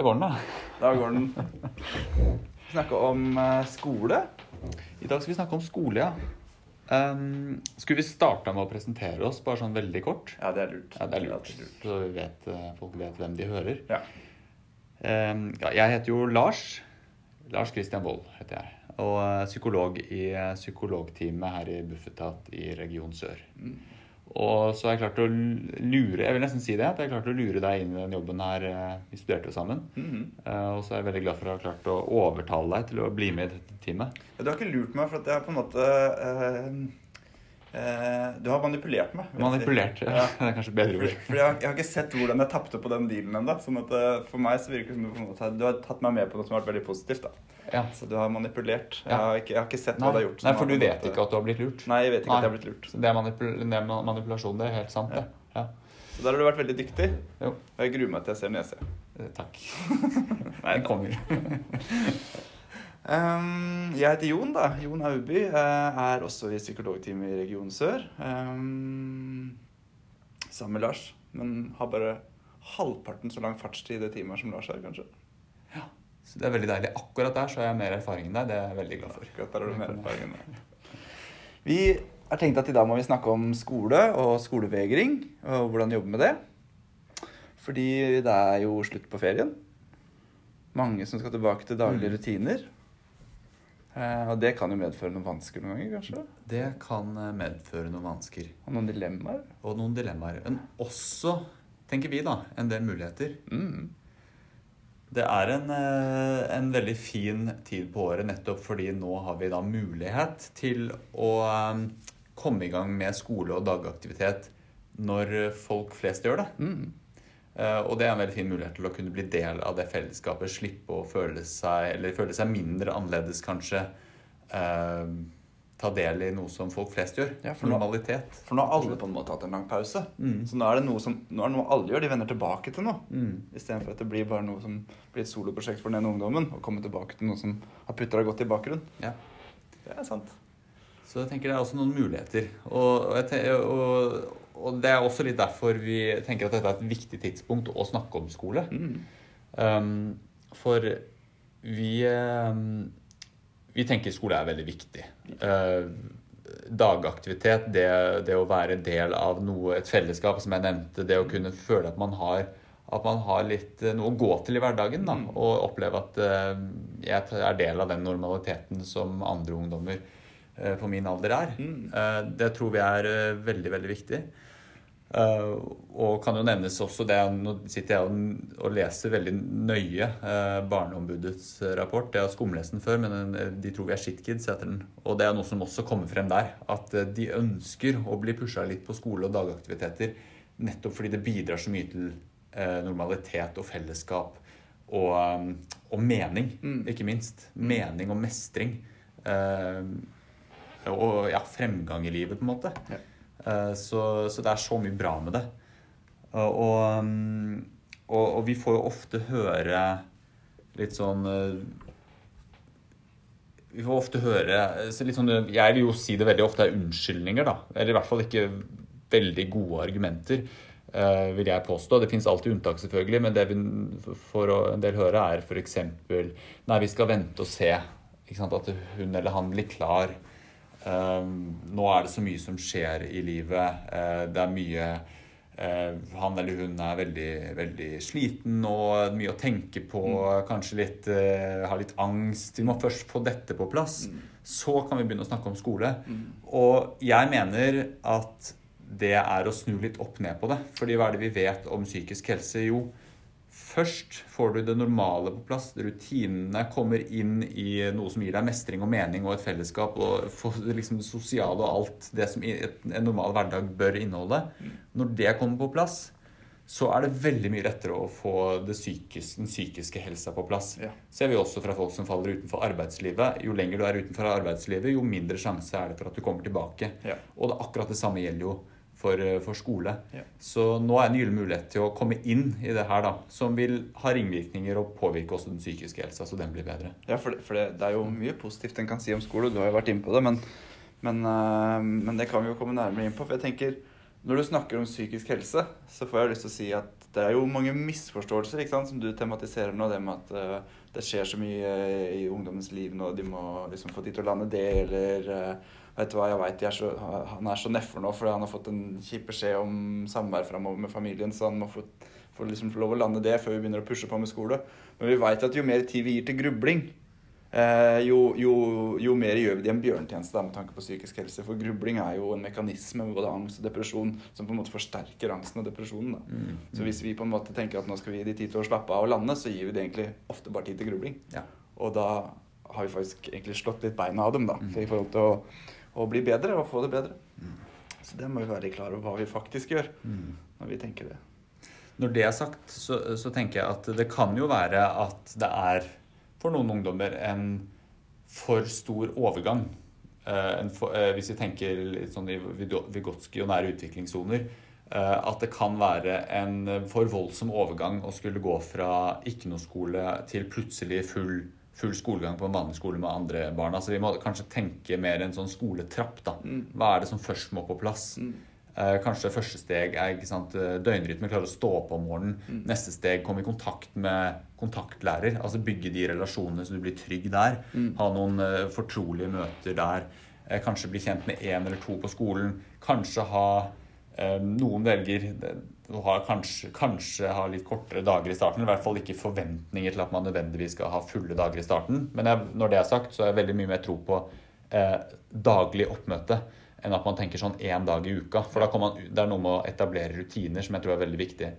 Da går den, da. Da går den. Vi snakker om eh, skole. I dag skal vi snakke om skole, ja. Um, skulle vi starta med å presentere oss, bare sånn veldig kort? Ja, det er lurt. Ja, det er lurt. Så vi vet, eh, folk vet hvem de hører. Ja. Um, ja, jeg heter jo Lars. Lars Christian Wold heter jeg. Og eh, psykolog i psykologteamet her i Bufetat i Region Sør. Og så har jeg klart å lure jeg vil nesten si det, at jeg har klart å lure deg inn i den jobben her. eh, Vi studerte jo sammen. Mhm. Eh, Og så er jeg veldig glad for å ha klart å overtale deg til å bli med i dette teamet. Du har ikke lurt meg, for at jeg på en måte eh, Du har manipulert meg. Manipulert, ja. Det er kanskje bedre ord. For jeg jeg har ikke sett hvordan jeg tapte på den dealen ennå. Sånn at eh, for meg så virker det som måte, du har tatt meg med på noe som har vært veldig positivt. da. Ja. Så du har manipulert. Jeg har ikke, jeg har ikke sett Nei, hva du har gjort. Nei, for du vet måte- ikke at du har blitt lurt. Nei, jeg vet ikke Nei. at jeg har blitt lurt. Så det er, manipul manipulasjon, det er helt sant, det. Ja. Så der har du vært veldig dyktig. Jo, Og jeg gruer meg til jeg ser nese. eh, takk. Nei, den kommer. Um, jeg heter Jon, da. Jon Auby. eh, er også i psykologteamet i Region Sør. Um, sammen med Lars. Men har bare halvparten så lang fartstid i det teamet som Lars har, kanskje. Ja, Så det er veldig deilig. Akkurat der så har jeg mer erfaring enn deg. Det er jeg veldig glad for. Akkurat der har du mer erfaring enn. Vi har tenkt at i dag må vi snakke om skole og skolevegring, og hvordan jobbe med det. Fordi det er jo slutt på ferien. Mange som skal tilbake til daglige Mm. rutiner. Eh, og det kan jo medføre noen vansker noen ganger, kanskje. Det kan eh, medføre noen vansker Og noen dilemmaer. og noen dilemmaer. Men også, tenker vi, da, en del muligheter. Mm. Det er en, eh, en veldig fin tid på året nettopp fordi nå har vi da mulighet til å komme i gang med skole og dagaktivitet når folk flest gjør det. Mm. Eh, Og det er en veldig fin mulighet til å kunne bli del av det fellesskapet. Slippe å føle seg, eller føle seg mindre annerledes, kanskje. Eh, ta del i noe som folk flest gjør. Ja, for nå- For nå har alle på en måte hatt en lang pause. Mm. Så nå er det noe som nå er det noe alle gjør. De vender tilbake til noe. Mm. Istedenfor at det blir bare noe som blir et soloprosjekt for den ene ungdommen. Og komme tilbake til noe som har putta godt i bakgrunnen. Ja. Det er sant. Så jeg tenker det er også noen muligheter. Og, og, jeg te- og, og det er også litt derfor vi tenker at dette er et viktig tidspunkt å snakke om skole. Mm. Um, for vi um, Vi tenker skole er veldig viktig. Uh, dagaktivitet, det, det å være del av noe, et fellesskap, som jeg nevnte, det å kunne føle at man har at man har litt uh, noe å gå til i hverdagen. Da, Mm. Og oppleve at uh, jeg er del av den normaliteten som andre ungdommer uh, på min alder er. Mm. Det tror vi er veldig, veldig viktig. Uh, og kan jo nevnes også det Nå sitter jeg og, og leser veldig nøye uh, Barneombudets rapport. Jeg har skumlest den før, men den, de tror vi er shitkids, heter den. Og det er noe som også kommer frem der. At uh, de ønsker å bli pusha litt på skole og dagaktiviteter nettopp fordi det bidrar så mye til normalitet og fellesskap og, um, og mening, Mm. ikke minst. Mening og mestring. Og ja, fremgang i livet, på en måte. Ja. Eh, Så, så det er så mye bra med det. Og, og, um, og, og vi får jo ofte høre litt sånn eh, Vi får ofte høre sånn, Jeg vil jo si det veldig ofte er unnskyldninger, da. Eller i hvert fall ikke veldig gode argumenter, eh, vil jeg påstå. Det fins alltid unntak, selvfølgelig, men det vi får en del høre, er f.eks.: Nei, vi skal vente og se. At hun eller han blir klar. Um, nå er det så mye som skjer i livet. Eh, det er mye eh, Han eller hun er veldig, veldig sliten og mye å tenke på. Kanskje litt, eh, har litt angst. Vi må først få dette på plass. Så kan vi begynne å snakke om skole. Og jeg mener at det er å snu litt opp ned på det. Fordi hva er det vi vet om psykisk helse? Jo, Først får du det normale på plass. Rutinene kommer inn i noe som gir deg mestring og mening og et fellesskap. Og liksom det sosiale og alt det som en normal hverdag bør inneholde. Når det kommer på plass, så er det veldig mye lettere å få det psykiske, den psykiske helsa på plass. Ja. Ser vi også fra folk som faller utenfor arbeidslivet. Jo lenger du er utenfor arbeidslivet, jo mindre sjanse er det for at du kommer tilbake. Ja. Og det, akkurat det samme gjelder jo for, eh, for skole. Ja. Så nå er en gyllen mulighet til å komme inn i det her, da, som vil ha ringvirkninger og påvirke også den psykiske helsa, så den blir bedre. Ja, for, det, for det, det er jo mye positivt en kan si om skole. Du har jo vært inne på det, men, men, øh, men det kan vi jo komme nærmere inn på. For jeg tenker, når du snakker om psykisk helse, så får jeg lyst til å si at det er jo mange misforståelser ikke sant, som du tematiserer nå. Det med at uh, det skjer så mye i ungdommens liv nå, de må liksom få tid til å lande det, eller Vet du hva, jeg så, Han er så nedfor nå fordi han har fått en kjip beskjed om samvær framover med familien, så han må få, få, liksom, få lov å lande det før vi begynner å pushe på med skole. Men vi veit at jo mer tid vi gir til grubling, Eh, jo, jo, jo, mer gjør vi det en bjørntjeneste da, med tanke på psykisk helse. For grubling er jo en mekanisme med både angst og depresjon som på en måte forsterker angsten og depresjonen. Mm, mm. Så hvis vi på en måte tenker at nå skal vi gi de tid til å slappe av og lande, så gir vi det egentlig ofte bare tid til grubling. Ja. Og da har vi faktisk egentlig slått litt beina av dem da, mm. i forhold til å, å, bli bedre og få det bedre. Mm. Så det må vi være klar over hva vi faktisk gjør mm. når vi tenker det. Når det er sagt, så, så tenker jeg at det kan jo være at det er for noen ungdommer en for stor overgang. Uh, for, uh, hvis vi tenker litt sånn i Vygotsky og nære utviklingssoner, uh, at det kan være en for voldsom overgang å skulle gå fra ikke noe skole til plutselig full, full skolegang på en vanlig skole med andre barn. Altså, vi må kanskje tenke mer en sånn skoletrapp. da. Mm. Hva er det som først må på plass? Mm. Eh, kanskje første steg er ikke sant, eh, døgnrytme, klare å stå opp om morgenen. Mm. Neste steg komme i kontakt med kontaktlærer. altså Bygge de relasjonene så du blir trygg der. Mm. Ha noen eh, fortrolige møter der. Eh, kanskje bli kjent med én eller to på skolen. Kanskje ha uh, Noen velger å har kanskje, kanskje, ha litt kortere dager i starten. I hvert fall ikke forventninger til at man nødvendigvis skal ha fulle dager i starten. Men jeg, når det er sagt, så er jeg veldig mye mer tro på daglig oppmøte enn at man tenker sånn én dag i uka. For da kan man, det er noe med å etablere rutiner som jeg tror er veldig viktig.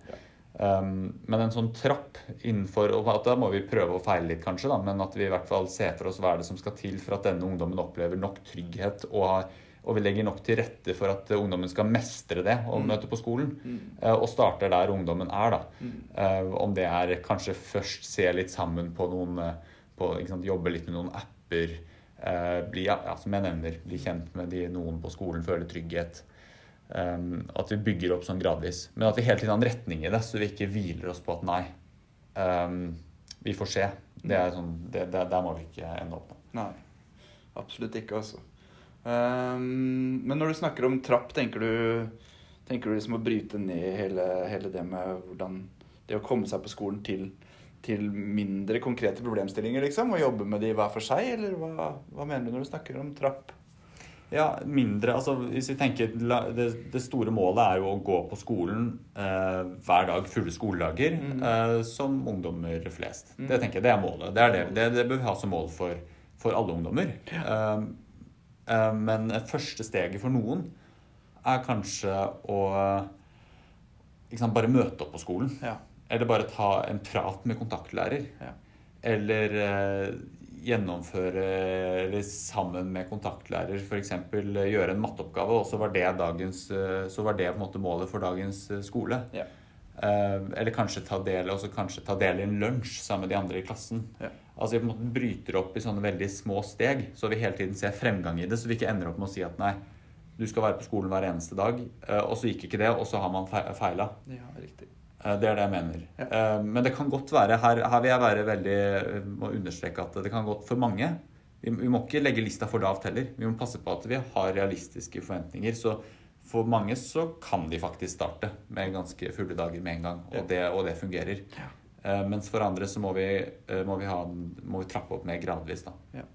Um, men en sånn trapp innenfor og Da må vi prøve å feile litt, kanskje, da, men at vi i hvert fall ser for oss hva er det som skal til for at denne ungdommen opplever nok trygghet og, har, og vi legger nok til rette for at ungdommen skal mestre det og mm. møte på skolen. Mm. Uh, og starter der ungdommen er, da. Mm. Uh, om det er kanskje først se litt sammen på noen uh, på, sant, Jobbe litt med noen apper Eh, bli, ja, som jeg nevner, bli kjent med de, noen på skolen, føle trygghet. At vi bygger opp sånn gradvis. Men at vi hele tiden har en retning i det, så vi ikke hviler oss på at nei, vi får se. Det er sånn, det, det, der må vi ikke ende opp nå. Nei, absolutt ikke, altså. Um, men når du snakker om trapp, tenker du, tenker du liksom å bryte ned hele, hele det med hvordan det å komme seg på skolen til til mindre konkrete problemstillinger, liksom? Og jobbe med de hver for seg, eller hva, hva mener du når du snakker om trapp? Ja, mindre altså Hvis vi tenker det, det store målet er jo å gå på skolen eh, hver dag fulle skoledager mm. eh, som ungdommer flest. Mm. Det tenker jeg det er målet. Det, er det, det, det bør vi ha som mål for, for alle ungdommer. Ja. Eh, eh men første steget for noen er kanskje å sant, bare møte opp på skolen. Ja. Eller bare ta en prat med kontaktlærer. Ja. Eller eh, gjennomføre eller sammen med kontaktlærer f.eks. gjøre en matteoppgave, og så var det, dagens, eh, så var det på en måte målet for dagens skole. Ja. Eh, eller kanskje ta del kanskje ta del i en lunsj sammen med de andre i klassen. Ja. Altså Vi på en måte bryter opp i sånne veldig små steg, så vi hele tiden ser fremgang i det. Så vi ikke ender opp med å si at nei, du skal være på skolen hver eneste dag, eh, og så gikk ikke det, og så har man feila. Ja, riktig. Eh, det er det jeg mener. Ja. Eh, men det kan godt være her, her, vil jeg være veldig må understreke at det kan godt for mange vi, må ikke legge lista for lavt heller. Vi må passe på at vi har realistiske forventninger. Så for mange så kan de faktisk starte med ganske fulle dager med en gang, og, det, og det, fungerer. Ja. Eh, mens for andre så må vi, må vi, ha, må vi trappe opp mer gradvis, da. Ja.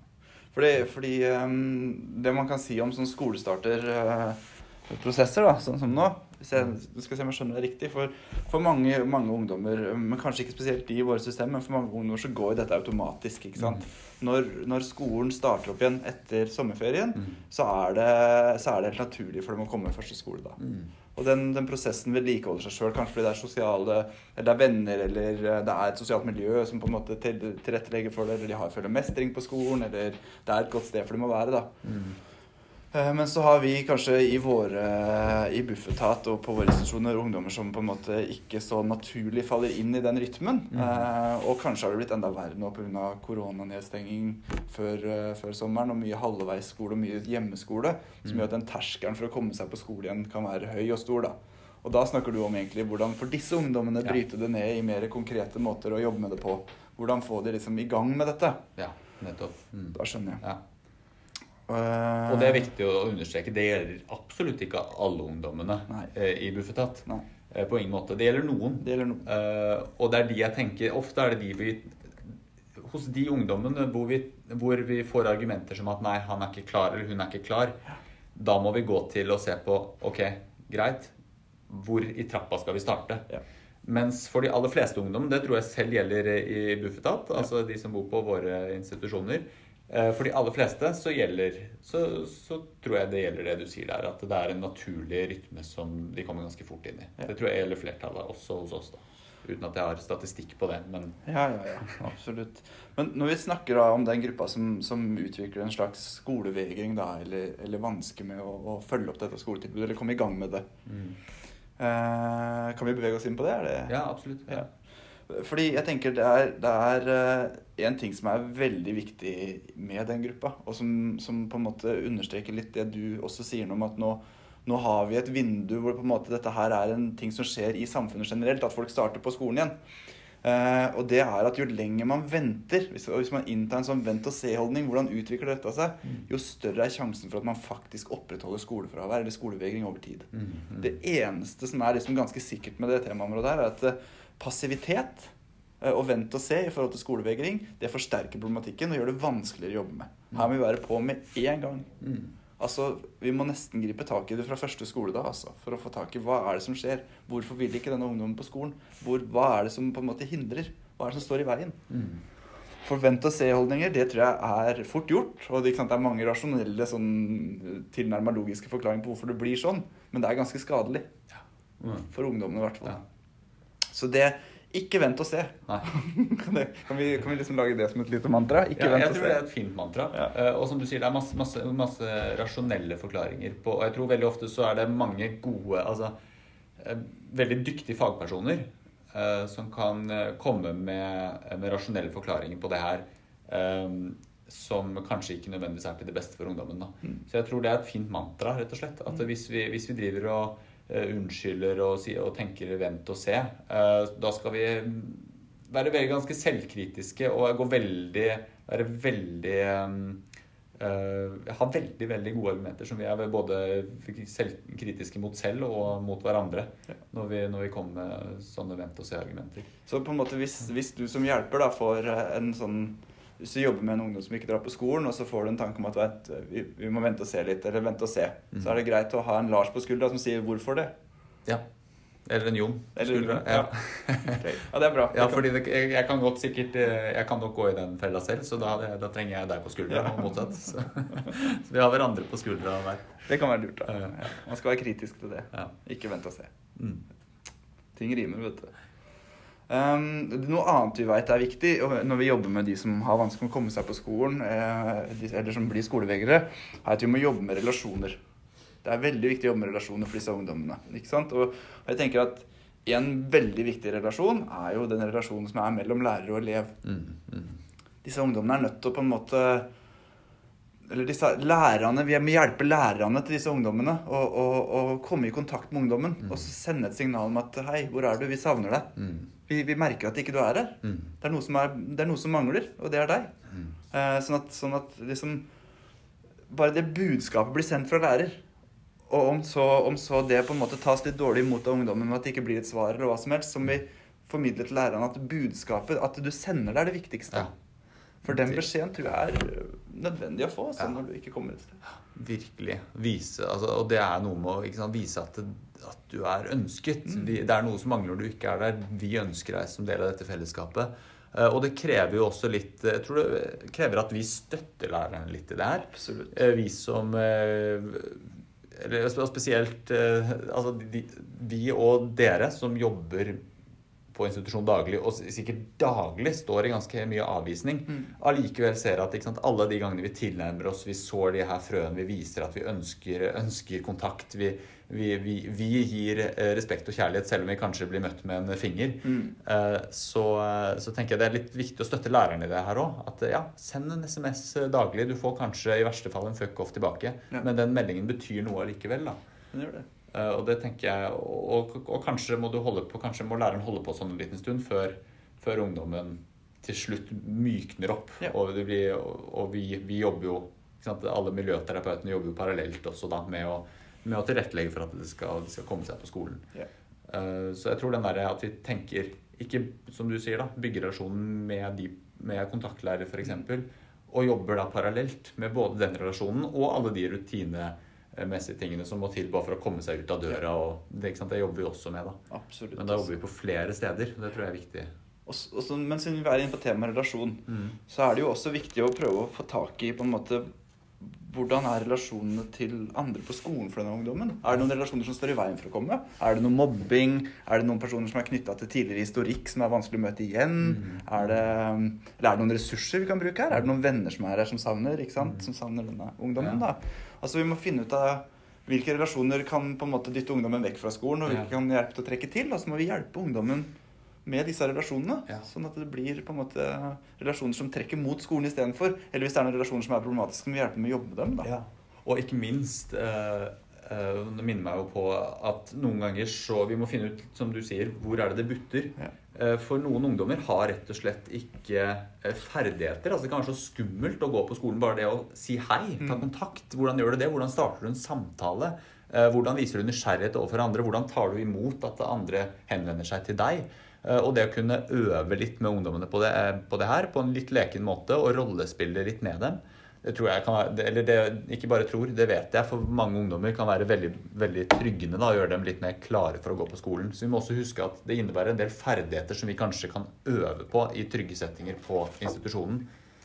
Fordi, fordi um, det man kan si om sånn skolestarter uh, da, sånn som nå. Hvis jeg skal se om jeg skjønner det riktig. For, for mange, mange, ungdommer, men kanskje ikke spesielt de i våre system, men for mange ungdommer så går dette automatisk. ikke sant? Mm. Når, når, skolen starter opp igjen etter sommerferien, mm. så, er det, så, er det, helt naturlig for dem å komme første skole da. Mm. Og den, den, prosessen vedlikeholder seg sjøl, kanskje fordi det er sosiale eller det er venner eller det er et sosialt miljø som på en måte tilrettelegger for det, eller de har føler mestring på skolen, eller det er et godt sted for dem å være. da. Mm. Eh, men så har vi kanskje i våre i Bufetat og på våre institusjoner ungdommer som på en måte ikke så naturlig faller inn i den rytmen. Mm. Eh, og kanskje har det blitt enda verre nå pga. koronanedstenging før, eh, før, sommeren og mye halvveisskole og mye hjemmeskole, som mm. gjør at den terskelen for å komme seg på skole igjen kan være høy og stor. da. Og da snakker du om egentlig hvordan for disse ungdommene ja. bryte det ned i mer konkrete måter å jobbe med det på. Hvordan få de liksom i gang med dette. Ja, nettopp. Mm. Da skjønner jeg. Ja. Uh, og det er viktig å understreke. Det gjelder absolutt ikke alle ungdommene nei. i Bufetat. Nei. På ingen måte. Det gjelder noen. Det gjelder noen. Uh, og det er de jeg tenker Ofte er det de vi Hos de ungdommene hvor vi, hvor vi får argumenter som at nei, han er ikke klar, eller hun er ikke klar, da må vi gå til og se på Ok, greit. Hvor i trappa skal vi starte? Ja. Mens for de aller fleste ungdom, det tror jeg selv gjelder i Bufetat, altså de som bor på våre institusjoner eh, For de aller fleste så gjelder så, så tror jeg det gjelder det du sier der, at det er en naturlig rytme som de kommer ganske fort inn i. Ja. Det tror jeg gjelder flertallet, også hos oss, da. Uten at jeg har statistikk på det, men Ja, ja, ja, absolutt. Men når vi snakker da om den gruppa som, som utvikler en slags skolevegring, da, eller, eller vansker med å, å følge opp dette skoletilbudet, eller komme i gang med det, eh, kan vi bevege oss inn på det? Det ja, absolutt. Ja. Fordi jeg tenker det er, det er eh, en ting som er veldig viktig med den gruppa, og som, som på en måte understreker litt det du også sier om at nå, nå har vi et vindu hvor dette her er en ting som skjer i samfunnet generelt, at folk starter på skolen igjen. Uh, og det er at jo lenger man venter, hvis, hvis man inntar en sånn vent-og-se-holdning, hvordan utvikler dette seg, jo større er sjansen for at man faktisk opprettholder skolefravær eller skolevegring over tid. Mm, mm. Det eneste som er liksom ganske sikkert med det temaområdet her, er at eh, passivitet eh, og vent og se i forhold til skolevegring, det forsterker problematikken og gjør det vanskeligere å jobbe med. Her må vi være på med én gang. Mm. Altså, Vi må nesten gripe tak i det fra første skoledag altså, for å få tak i hva er det som skjer. Hvorfor vil ikke denne ungdommen på skolen? Hvor, hva er det som på en måte hindrer? Hva er det som står i veien? Mm. For vent-og-se-holdninger, det tror jeg er fort gjort. Og det, sant, det er mange rasjonelle, sånn, tilnærma logiske forklaringer på hvorfor det blir sånn. Men det er ganske skadelig. Mm. For ungdommene, i hvert fall. Ja. Så det Ikke vent og se. Kan, det, kan, vi, kan vi liksom lage det som et lite mantra? Ikke Ja, vent jeg tror det er et fint mantra. Ja. Uh, og som du sier, det er masse, masse, masse rasjonelle forklaringer på Og jeg tror veldig ofte så er det mange gode Altså uh, veldig dyktige fagpersoner uh, som kan komme med, med rasjonelle forklaringer på det her. som kanskje ikke nødvendigvis er til det beste for ungdommen. Da. Mm. Så jeg tror det er et fint mantra, rett og slett. At hvis vi, hvis vi driver og unnskylder og, og tenker 'vent og se', eh, da skal vi være veldig ganske selvkritiske og gå veldig Være veldig uh, Ha veldig, veldig gode argumenter som vi er både selvkritiske mot selv og mot hverandre Ja. når, vi, når vi kommer med sånne vent-og-se-argumenter. Så på en måte hvis, hvis du som hjelper da får eh, en sånn Hvis du jobber med en ungdom som ikke drar på skolen, og så får du en tanke om at vet, vi, vi må vente og se litt, eller vente og se, Mm. så er det greit å ha en Lars på skuldra som sier 'hvorfor det'? Ja. Eller en Jon. Eller ja. ja. Ok. Ja, det er bra. Ja, fordi det, jeg, jeg kan godt sikkert eh, Jeg kan nok gå i den fella selv, så da, da trenger jeg deg på skuldra, Ja. og motsatt. Så, så vi har hverandre på skuldra hver. det kan være lurt. da. Ja. Man skal være kritisk til det. Ja. Ikke vente og se. Mm. Ting rimer, vet du. Um, noe annet vi vet er viktig når vi jobber med de som har vanskelig med å komme seg på skolen, eh, de, eller som blir skolevegrere, er at vi må jobbe med relasjoner. Det er veldig viktig å jobbe med relasjoner for disse ungdommene. ikke sant? Og jeg tenker at en veldig viktig relasjon er jo den relasjonen som er mellom lærer og elev. Mm. Mm. Disse ungdommene er nødt til å på en måte eller disse lærerne, Vi må hjelpe lærerne til disse ungdommene å, komme i kontakt med ungdommen. Og så sende et signal om at 'hei, hvor er du? Vi savner deg'. Mm. Vi, vi merker at ikke du er her. Mm. Det er, er, det er noe som mangler, og det er deg. Mm. Eh, sånn at, sånn at liksom Bare det budskapet blir sendt fra lærer. Og om så, om så det på en måte tas litt dårlig imot av ungdommen med at det ikke blir et svar, eller hva som helst, som vi formidler til lærerne at budskapet, at du sender det, er det viktigste. Ja. For den beskjeden tror jeg er nødvendig å få altså, Ja. når du ikke kommer et sted. Virkelig. Vise, altså, og det er noe med å sant, vise at, at du er ønsket. Mm. Vi, det er noe som mangler når du ikke er der. Vi ønsker deg som del av dette fellesskapet. Eh, og det krever jo også litt Jeg tror det krever at vi støtter læreren litt i det her. Absolutt. Eh, Vi som eh, Eller spesielt eh, altså de, vi og dere som jobber på institusjon daglig, og sikkert daglig står i ganske mye avvisning, Mm. allikevel ser at sant, alle de gangene vi tilnærmer oss, vi sår de her frøene, vi viser at vi ønsker, ønsker kontakt, vi, vi, vi, vi gir eh, respekt og kjærlighet selv om vi kanskje blir møtt med en finger, Mm. eh, så, så tenker jeg det er litt viktig å støtte lærerne i det her òg. At ja, send en SMS daglig. Du får kanskje i verste fall en fuck off tilbake, Ja. men den meldingen betyr noe allikevel. da. Den gjør det. Eh, Og det tenker jeg, og, og, kanskje må du holde på, kanskje må læreren holde på sånn en liten stund før, før ungdommen til slutt mykner opp. Ja. Og, det blir, og, vi, vi jobber jo? Alle miljøterapeutene jobber jo parallelt også da med å, med å tilrettelegge for at de skal, de skal komme seg på skolen. Ja. Uh, Så jeg tror den der at vi tenker ikke, som du sier, da, bygge relasjonen med, de, med kontaktlærer f.eks. Og jobber da parallelt med både den relasjonen og alle de rutinemessige tingene som må til bare for å komme seg ut av døra. Og det, det jobber vi også med, da. Absolutt. Men da jobber vi på flere steder. Det tror jeg er viktig. Og s- så- men siden vi er inne på temaet relasjon, så er det jo også viktig å prøve å få tak i på en måte hvordan er relasjonene til andre på skolen for denne ungdommen? Er det noen relasjoner som står i veien for å komme? Er det noe mobbing? Er det noen personer som er knytta til tidligere historikk som er vanskelig å møte igjen? Er det, eller er det noen ressurser vi kan bruke her? Er det noen venner som er her som savner, ikke sant? Som savner denne ungdommen, Ja. da? Altså vi må finne ut av hvilke relasjoner kan på en måte dytte ungdommen vekk fra skolen, og hvilke kan hjelpe til å trekke til. Og så må vi hjelpe ungdommen med disse relasjonene. Ja. Sånn at det blir på en måte relasjoner som trekker mot skolen istedenfor. Eller hvis det er noen relasjoner som er problematiske, så må vi hjelpe med å jobbe med dem. da. Ja. Og ikke minst eh, Det minner meg jo på at noen ganger så Vi må finne ut, som du sier, hvor er det det butter. Ja. Eh, For noen ungdommer har rett og slett ikke eh, ferdigheter. Altså Det kan være så skummelt å gå på skolen. Bare det å si hei, ta Mm. kontakt. Hvordan gjør du det? Hvordan starter du en samtale? Eh, Hvordan viser du nysgjerrighet overfor andre? Hvordan tar du imot at andre henvender seg til deg? Eh, Og det å kunne øve litt med ungdommene på det, eh, på det her, på en litt leken måte, og rollespille litt med dem, det tror jeg kan være, eller det, ikke bare tror, det vet jeg, for mange ungdommer kan være veldig, veldig tryggende da, og gjøre dem litt mer klare for å gå på skolen. Så vi må også huske at det innebærer en del ferdigheter som vi kanskje kan øve på i trygge settinger på institusjonen,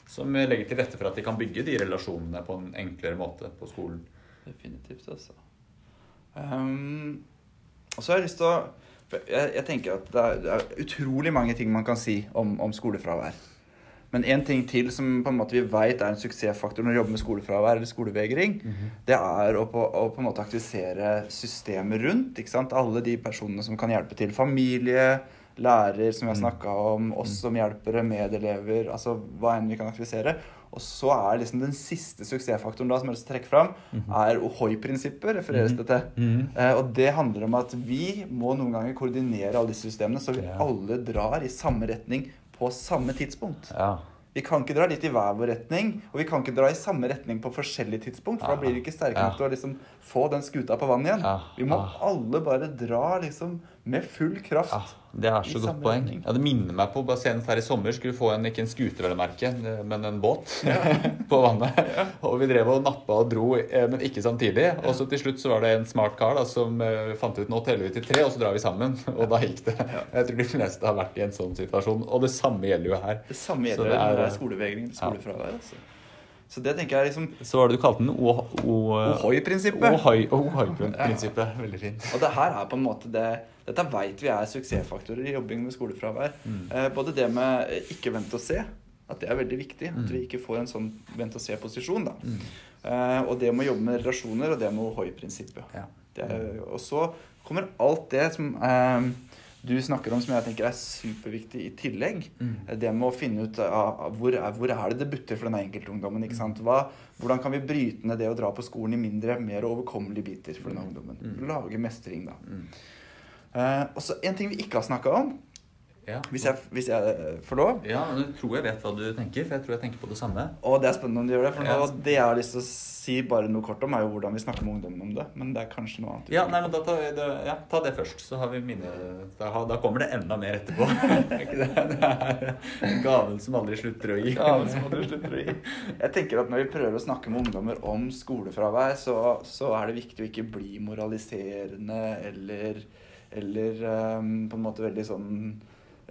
som legger til rette for at de kan bygge de relasjonene på en enklere måte på skolen. Definitivt, altså. Um, og så har jeg lyst til å jeg, jeg tenker at det er, det er utrolig mange ting man kan si om, om skolefravær. Men en ting til som på en måte vi vet er en suksessfaktor når vi jobber med skolefravær eller skolevegring, det er å på, å på en måte aktivisere systemet rundt. ikke sant? Alle de personene som kan hjelpe til. Familie, lærer, som vi har snakka om, oss som hjelpere, medelever. Altså hva enn vi kan aktivisere. Og så er liksom den siste suksessfaktoren da, som jeg vil trekke fram, er Ohoi-prinsippet, refereres det til. Eh, og det handler om at vi må noen ganger koordinere alle disse systemene, så vi alle drar i samme retning på samme tidspunkt. Ja. Vi kan ikke dra litt i hver vår retning, og vi kan ikke dra i samme retning på forskjellige tidspunkt, for da blir vi ikke sterke Ja. til å liksom få den skuta på vann igjen. Ja. Vi må Ja. alle bare dra liksom med full kraft. Ja, det er så godt poeng. Ja, det minner meg på bare senest her i sommer skulle få en, ikke en scooter, vel å merke, men en båt på vannet. Og vi drev og nappa og dro, eh, men ikke samtidig. Og så til slutt så var det en smart kar da, som eh, fant ut nå teller vi til tre, og så drar vi sammen. Og da gikk det. Jeg tror de fleste har vært i en sånn situasjon. Og det samme gjelder jo her. Det samme gjelder er- når det er skolevegring skolefravær. Altså. Så det tenker jeg liksom Så hva var det du kalte den? Ohoi-prinsippet. Ohoi- Ohoi-prinsippet. Veldig fint. Og det her er på en måte det Dette vet vi er suksessfaktorer i jobbing med skolefravær. Eh, både det med ikke vent og se, at det er veldig viktig. At vi ikke får en sånn vent og se-posisjon. da. Eh, og det med å jobbe med relasjoner, og det med Ohoi-prinsippet. Ja. Og så kommer alt det som eh, du snakker om som jeg tenker er superviktig i tillegg. mm. Det med å finne ut av hvor, er, hvor er det det butter for denne enkeltungdommen. ikke sant? Hva, hvordan kan vi bryte ned det å dra på skolen i mindre, mer overkommelige biter for denne ungdommen? Lage mestring, da. Eh, og så en ting vi ikke har snakka om, Ja. hvis jeg, hvis jeg eh, får lov. ja, men jeg tror jeg vet hva du tenker, for jeg tror jeg tenker på det samme. Og det er spennende om du gjør det. For nå, Ja. det jeg har lyst til å si bare noe kort om, er jo hvordan vi snakker med ungdommen om det. Men det er kanskje noe annet. Ja, nei, men da tar det, ja, ta det først, så har vi mine Da, da kommer det enda mer etterpå. Er det? er gaven som aldri slutter å gi. Gaven som aldri slutter å gi. Jeg tenker at Når vi prøver å snakke med ungdommer om skolefravær, så, så er det viktig å ikke bli moraliserende eller, eller um, på en måte veldig sånn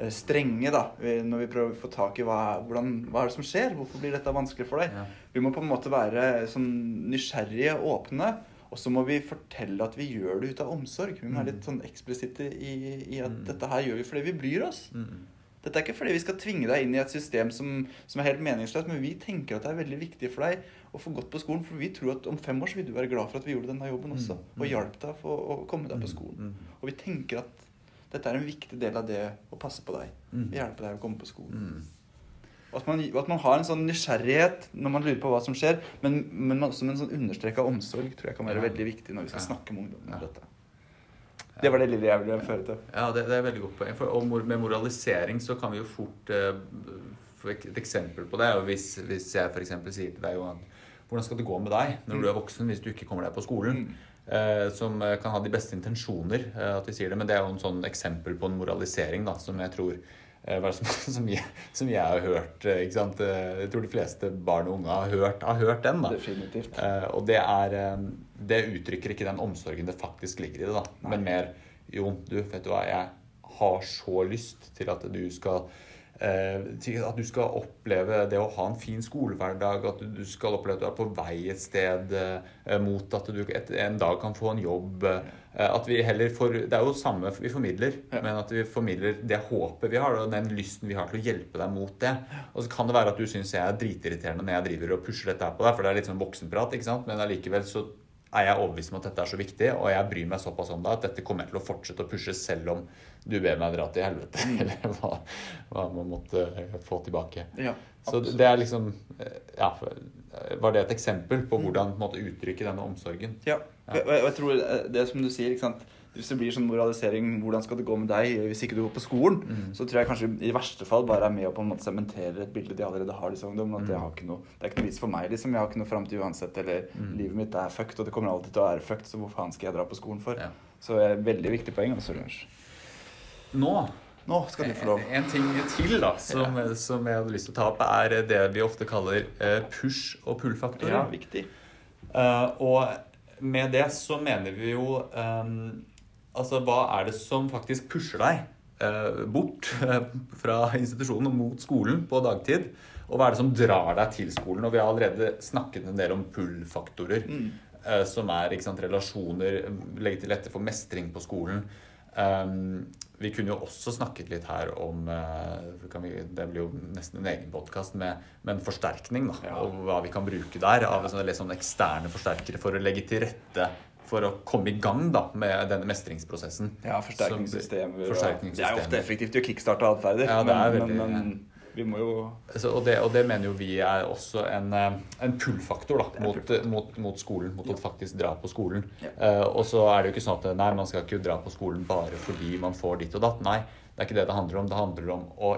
strenge da, når vi prøver å få tak i hva, hvordan, hva er det som skjer. Hvorfor blir dette vanskelig for deg? Ja. Vi må på en måte være sånn nysgjerrige, åpne. Og så må vi fortelle at vi gjør det ut av omsorg. Vi må være litt sånn eksplisitte i, i at Mm. dette her gjør vi fordi vi bryr oss. Mm. Dette er ikke fordi vi skal tvinge deg inn i et system som, som er helt meningsløst, men vi tenker at det er veldig viktig for deg å få gått på skolen, for vi tror at om fem år så vil du være glad for at vi gjorde denne jobben også, Mm. og hjalp deg for å komme deg på skolen. Mm. Og vi tenker at dette er en viktig del av det å passe på deg. Mm. Hjelpe deg å komme på skolen. Mm. Og at man, at man har en sånn nysgjerrighet når man lurer på hva som skjer, men, men også med en sånn understreka omsorg tror jeg kan være Ja. veldig viktig når vi skal Ja. snakke med ungdom om Ja. dette. Det var det lille jeg ville føre til. Ja, det, det er veldig godt poeng. For, og med moralisering så kan vi jo fort eh, for Et eksempel på det er jo hvis, hvis jeg f.eks. sier til deg Johan, hvordan skal det gå med deg når du er voksen hvis du ikke kommer deg på skolen? Mm. Eh, som eh, kan ha de beste intensjoner, eh, at vi sier det, men det er jo en sånn eksempel på en moralisering da, som jeg tror som, som, jeg, som jeg har hørt. ikke sant? Jeg tror de fleste barn og unge har hørt, har hørt den. da. Definitivt. Og det er Det uttrykker ikke den omsorgen det faktisk ligger i det, da. Nei. Men mer Jo, du, vet du hva, jeg har så lyst til at du skal at du skal oppleve det å ha en fin skolehverdag, at du, skal oppleve at du er på vei et sted eh, mot at du en dag kan få en jobb. eh, at vi heller får Det er jo samme vi formidler, Ja. men at vi formidler det håpet vi har, og den lysten vi har til å hjelpe deg mot det. Og så kan det være at du syns jeg er dritirriterende når jeg driver og pusher dette her på deg, for det er litt sånn voksenprat, ikke sant? men allikevel så er jeg overbevist om at dette er så viktig, og jeg bryr meg såpass om det at dette kommer jeg til å fortsette å pushe selv om du ber meg dra til helvete, eller hva, hva man måtte eh, få tilbake. Ja, Så det er liksom eh, Ja, var det et eksempel på hvordan på måte, uttrykke denne omsorgen? Ja. Og jeg, jeg tror eh, det som du sier, ikke sant? Hvis det blir sånn moralisering hvordan skal det gå med deg hvis ikke du går på skolen, Mm. så tror jeg kanskje i verste fall bare er med å på en måte sementere et bilde de allerede har, disse ungdommene. At jeg Mm. har ikke noe, det er ikke noe vits for meg, liksom. Jeg har ikke noe framtid uansett. Eller Mm. livet mitt er fucked, og det kommer alltid til å være fucked, så hvor faen skal jeg dra på skolen for? Ja. Så det er et veldig viktig poeng. Altså, Nå Nå skal du få lov. En ting til da, som, som jeg hadde lyst til å ta opp, er det vi ofte kaller eh, push- og pull-faktorer. Ja, viktig. Uh, og med det så mener vi jo eh, Altså, hva er det som faktisk pusher deg eh, bort eh, fra institusjonen og mot skolen på dagtid? Og hva er det som drar deg til skolen? Og vi har allerede snakket en del om pull-faktorer. eh, som er sant, relasjoner, legge til rette for mestring på skolen. Um, vi kunne jo også snakket litt her om eh, kan vi, Det blir jo nesten en egen podkast med, med en forsterkning. Da, Ja. Og hva vi kan bruke der av sånne, litt sånne eksterne forsterkere for å legge til rette for å komme i gang da, med denne mestringsprosessen. Ja, forsterkningssystemer. Forsterkningssystemer. Det er jo ofte effektivt å kickstarte atferder, Ja, det er men, veldig- men, men vi må jo Så, og, det, og det mener jo vi er også en, eh, en pull-faktor mot, mot, mot skolen. Mot å faktisk dra på skolen. Ja. Uh, og så er det jo ikke sånn at nei, man skal ikke dra på skolen bare fordi man får ditt og datt. Nei, det er ikke det det handler om. Det handler om å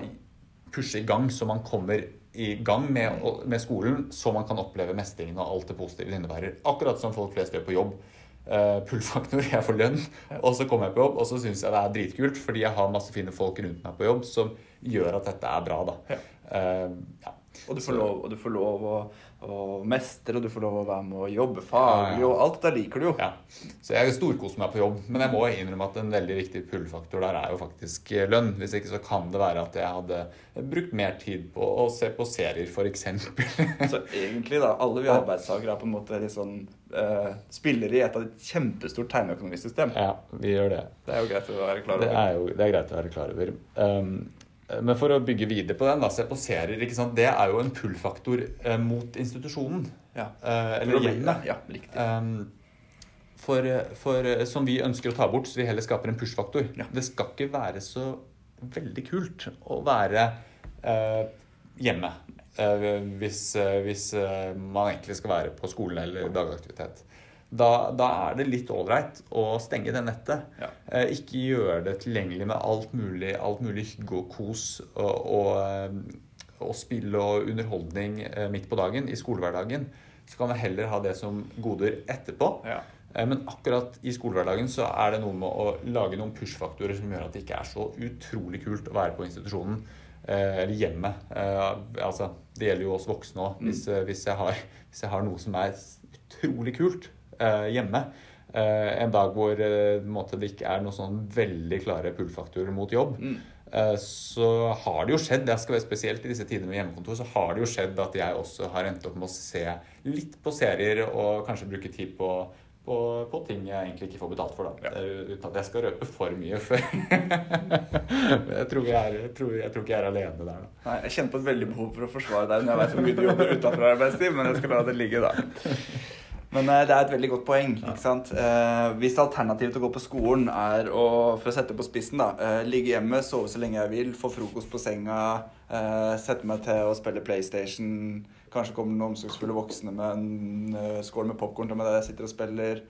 pushe i gang så man kommer i gang med, med skolen, så man kan oppleve mestringen og alt det positive det innebærer. Akkurat som folk flest gjør på jobb. Uh, Pull-faktor, jeg får lønn, og så kommer jeg på jobb, og så syns jeg det er dritkult fordi jeg har masse fine folk rundt meg på jobb som gjør at dette er bra, da. Ja. Uh, ja. Og du får lov, og du får lov å, å mestre, og du får lov å være med og jobbe faglig, Ja, ja. og alt det liker du jo. Ja. Så jeg storkoser meg på jobb, men jeg må innrømme at en veldig viktig pull-faktor der er jo faktisk eh, lønn. Hvis ikke så kan det være at jeg hadde brukt mer tid på å se på serier, f.eks. Så egentlig, da, alle vi arbeidstakere er på en måte litt sånn eh, spillere i et av et kjempestort tegneøkonomisystem. ja, vi gjør det. Det er jo greit å være klar over. Det er jo det er greit å være klar over. Um, men for å bygge videre på den, da, se på serier, ikke sant? det er jo en pull-faktor eh, mot institusjonen. Ja. Eh, eller hjemmet. Ja, riktig. Um, for, for som vi ønsker å ta bort, så vi heller skaper en push-faktor. Ja. Det skal ikke være så veldig kult å være eh, hjemme eh, hvis, eh, hvis eh, man egentlig skal være på skolen eller dagaktivitet. Da, da er det litt ålreit å stenge det nettet. Ja. Eh, ikke gjøre det tilgjengelig med alt mulig, alt mulig hygge og kos og, og, eh, og spill og underholdning eh, midt på dagen i skolehverdagen. Så kan vi heller ha det som goder etterpå. Ja. Eh, Men akkurat i skolehverdagen så er det noe med å lage noen push-faktorer som gjør at det ikke er så utrolig kult å være på institusjonen eh, eller hjemme. Eh, altså, det gjelder jo oss voksne òg. Hvis, eh, hvis, hvis jeg har noe som er utrolig kult hjemme, eh, en dag hvor eh, det ikke er noen sånn veldig klare pull-faktorer mot jobb, Mm. eh, så har det jo skjedd, det skal være spesielt i disse tidene med hjemmekontor, så har det jo skjedd at jeg også har endt opp med å se litt på serier og kanskje bruke tid på, på, på ting jeg egentlig ikke får betalt for. da. Ja. Eh, Uten at jeg skal røpe for mye. For jeg, tror jeg, er, jeg, tror, jeg tror ikke jeg er alene der. da. Nei, jeg kjenner på et veldig behov for å forsvare deg når jeg vet hvor mye du jobber utenfor arbeidstid, men jeg skal la det ligge, da. Men eh, det er et veldig godt poeng. ikke sant? Eh, hvis alternativet til å gå på skolen er å for å sette på spissen da, eh, ligge hjemme, sove så lenge jeg vil, få frokost på senga, sette meg til å spille PlayStation, kanskje kommer noen omsorgsfulle voksne med en skål med popkorn til meg der jeg sitter og spiller,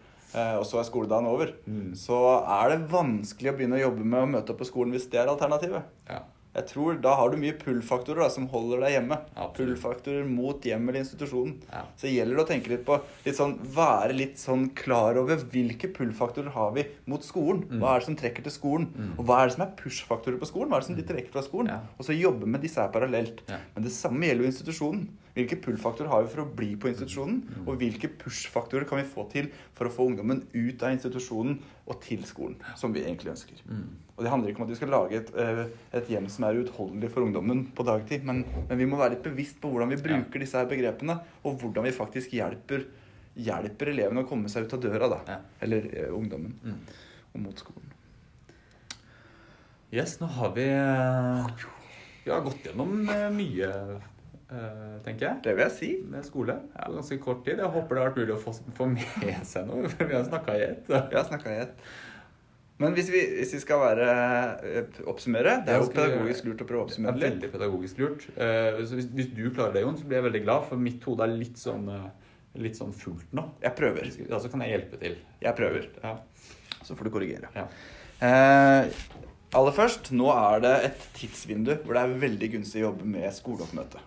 og så er skoledagen over, Mm. så er det vanskelig å begynne å jobbe med å møte opp på skolen hvis det er alternativet. Ja. Jeg tror Da har du mye pull-faktorer som holder deg hjemme. Pull-faktorer mot hjem eller institusjonen. Ja. Så det gjelder å tenke litt på litt sånn, Være litt sånn klar over hvilke pull-faktorer har vi mot skolen. Mm. Hva er det som trekker til skolen? Og hva er det som er push-faktorer på skolen? Hva er det som de trekker fra skolen? Ja. Og så jobbe med disse her parallelt. Ja. Men det samme gjelder jo institusjonen. Hvilke pull-faktorer har vi for å bli på institusjonen? Mm. Og hvilke push-faktorer kan vi få til for å få ungdommen ut av institusjonen og til skolen? Som vi egentlig ønsker. Mm. Og det handler ikke om at vi skal lage et, eh, et hjem som er uutholdelig for ungdommen på dagtid, men, men vi må være litt bevisst på hvordan vi bruker disse her begrepene, og hvordan vi faktisk hjelper, hjelper elevene å komme seg ut av døra, da. Ja. Eller eh, ungdommen. Mm. Og mot skolen. Yes, nå har vi eh, Vi har gått gjennom eh, mye, tenker jeg. Det vil jeg si. Med skole på ganske kort tid. Jeg håper det har vært mulig å få, få med seg noe. For vi har snakka i ett. Vi har snakka i ett. Men hvis vi, hvis vi skal være eh, oppsummere Det er jo pedagogisk lurt å prøve å Det er oppsummere litt. veldig pedagogisk lurt. Eh, så hvis, hvis du klarer det, Jon, så blir jeg veldig glad, for mitt hode er litt sånn, eh, litt sånn fullt nå. Jeg prøver. Ja, så kan jeg hjelpe til. Jeg prøver. Ja. Så får du korrigere. Ja. Eh, aller først, nå er det et tidsvindu hvor det er veldig gunstig å jobbe med skoleoppmøte.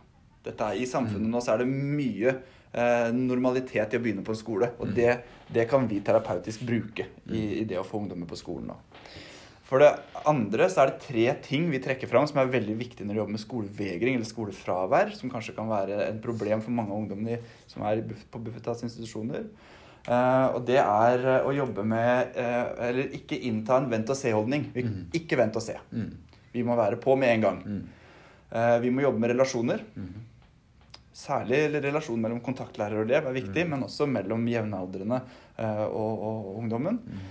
Dette er, I samfunnet nå så er det mye eh, normalitet i å begynne på en skole. Og det, det kan vi terapeutisk bruke i, i det å få ungdommer på skolen nå. For det andre så er det tre ting vi trekker fram som er veldig viktige når vi jobber med skolevegring eller skolefravær, som kanskje kan være et problem for mange av ungdommene som er på Bufetats institusjoner. Uh, og det er eh, å jobbe med uh, Eller ikke innta en vent-og-se-holdning. Vi- Mhm. Ikke vent og se. Mm. Vi må være på med en gang. Mm. Uh, vi må jobbe med relasjoner. Særlig relasjonen mellom kontaktlærer og elev er viktig, Mm. men også mellom jevnaldrende eh, og, og ungdommen. Mm.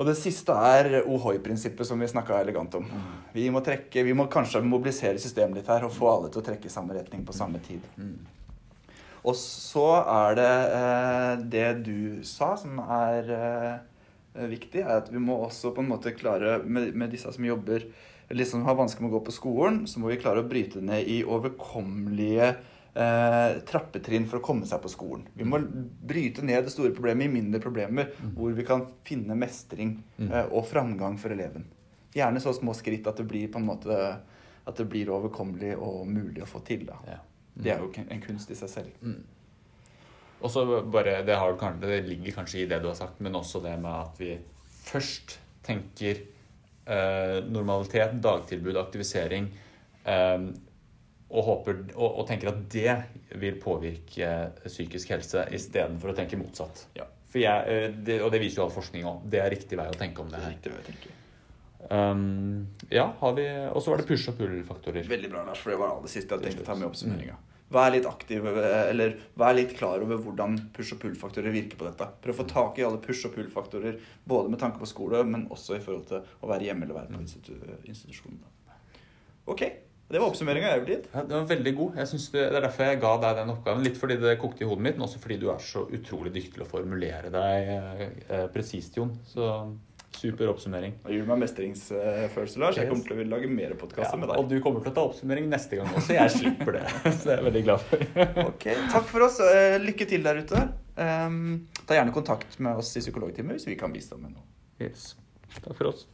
Og det siste er OHoi-prinsippet, som vi snakka elegant om. Mm. Vi må, trekke, vi må kanskje mobilisere systemet litt her og få alle til å trekke i samme retning på samme tid. Mm. Og så er det eh, det du sa, som er eh, viktig, er at vi må også på en måte klare, med, med disse som jobber eller som har vansker med å gå på skolen, så må vi klare å bryte ned i overkommelige eh, trappetrinn for å komme seg på skolen. Vi må bryte ned det store problemet i mindre problemer, hvor vi kan finne mestring eh, og framgang for eleven. Gjerne så små skritt at det blir på en måte at det blir overkommelig og mulig å få til. da. Ja. Det er jo en kunst i seg selv. Mm. Og så bare, det, har, kanskje- det ligger kanskje i det du har sagt, men også det med at vi først tenker eh, normalitet, dagtilbud, aktivisering, eh, og, håper, og, og tenker at det vil påvirke psykisk helse, istedenfor å tenke motsatt. Ja. Jeg, eh, det, og det viser jo all forskning òg. Det er riktig vei å tenke om det her. riktig, jeg tenker. Um, ja, har vi Og så var det push- og pull-faktorer. Veldig bra, Lars, for det var det siste jeg tenkte å ta med i oppsummeringa. Vær litt aktiv, eh, eller vær litt klar over hvordan push- og pull-faktorer virker på dette. Prøv å få tak i alle push- og pull-faktorer, både med tanke på skole, men også i forhold til å være hjemme eller være på institu institusjonen. Ok, det var oppsummeringa jeg vil Ja, det var veldig god. Jeg det, det er derfor jeg ga deg den oppgaven. Litt fordi det kokte i hodet mitt, men også fordi du er så utrolig dyktig til å formulere deg eh, eh, presist, Jon. Så super oppsummering. Det gir meg mestringsfølelse, Lars. Jeg kommer til å ville lage mer Ja, med deg. og du kommer til å ta oppsummering neste gang også. Jeg slipper det. Så det er jeg veldig glad for. Ok, Takk for oss. eh, Lykke til der ute. Um, ta gjerne kontakt med oss i Psykologteamet hvis vi kan bistå med noe. Yes. Takk for oss.